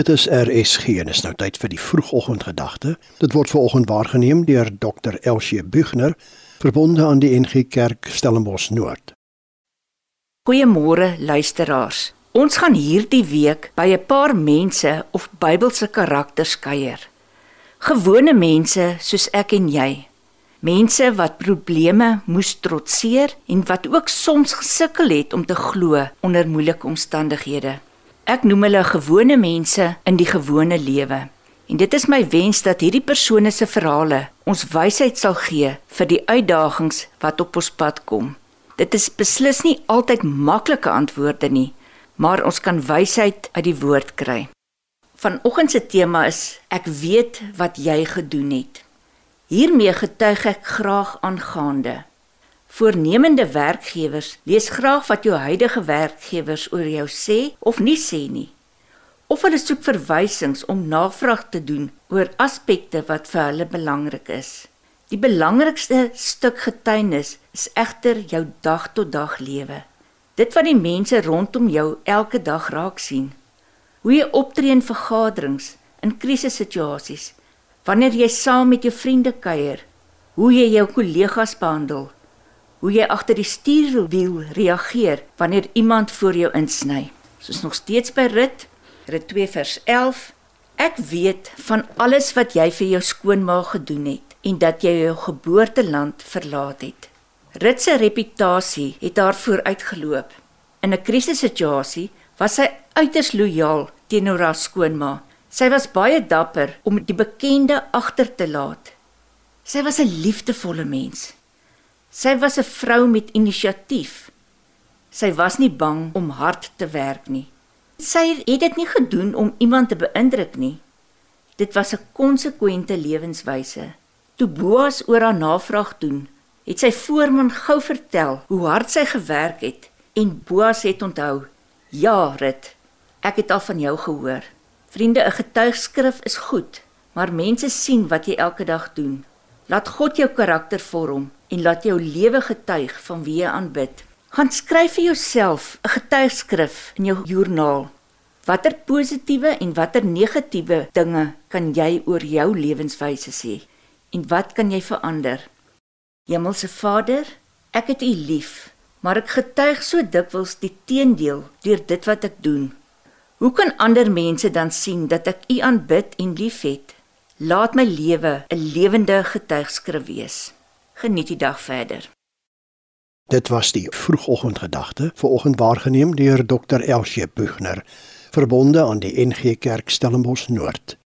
Dit is RSG en is nou tyd vir die vroegoggendgedagte. Dit word veraloggend waargeneem deur Dr. Elsie Bugner, verbonde aan die NG Kerk Stellenbosch Noord. Goeiemôre luisteraars. Ons gaan hierdie week by 'n paar mense of Bybelse karakters kuier. Gewone mense soos ek en jy. Mense wat probleme moes trotseer en wat ook soms gesukkel het om te glo onder moeilike omstandighede. Ek noem hulle gewone mense in die gewone lewe. En dit is my wens dat hierdie persone se verhale ons wysheid sal gee vir die uitdagings wat op ons pad kom. Dit is beslis nie altyd maklike antwoorde nie, maar ons kan wysheid uit die woord kry. Vanoggend se tema is ek weet wat jy gedoen het. Hiermee getuig ek graag aangaande Voornemende werkgewers lees graag wat jou huidige werkgewers oor jou sê of nie sê nie. Of hulle soek verwysings om navraag te doen oor aspekte wat vir hulle belangrik is. Die belangrikste stuk getuienis is egter jou dag tot dag lewe. Dit wat die mense rondom jou elke dag raak sien. Hoe jy optree in vergaderings, in krisissituasies, wanneer jy saam met jou vriende kuier, hoe jy jou kollegas behandel hoe jy agter die stuurwiel reageer wanneer iemand voor jou insny. Soos nog steeds by Rit, Rit 2 vers 11. Ek weet van alles wat jy vir jou skoonma gedoen het en dat jy jou geboorteland verlaat het. Rit se reputasie het haar vooruitgeloop. In 'n krisissituasie was sy uiters lojaal teenoor haar skoonma. Sy was baie dapper om die bekende agter te laat. Sy was 'n liefdevolle mens. Sy was 'n vrou met inisiatief. Sy was nie bang om hard te werk nie. Sy het dit nie gedoen om iemand te beïndruk nie. Dit was 'n konsekwente lewenswyse. Toe Boas oor haar navraag doen, het sy voorman gou vertel hoe hard sy gewerk het en Boas het onthou: "Ja, Rit, ek het al van jou gehoor." Vriende, 'n getuigskrif is goed, maar mense sien wat jy elke dag doen. Laat God jou karakter vorm en laat jou lewe getuig van wie jy aanbid. Gaan skryf vir jouself 'n getuigskrif in jou joernaal. Watter positiewe en watter negatiewe dinge kan jy oor jou lewenswyse sê en wat kan jy verander? Hemelse Vader, ek het U lief, maar ek getuig so dikwels die teendeel deur dit wat ek doen. Hoe kan ander mense dan sien dat ek U aanbid en liefhet? Laat my lewe 'n lewende getuigskrif wees. Geniet die dag verder. Dit was die vroegoggendgedagte, vanoggend waargeneem deur Dr. Elsie Bugner, verbonde aan die NG Kerk Stellenbosch Noord.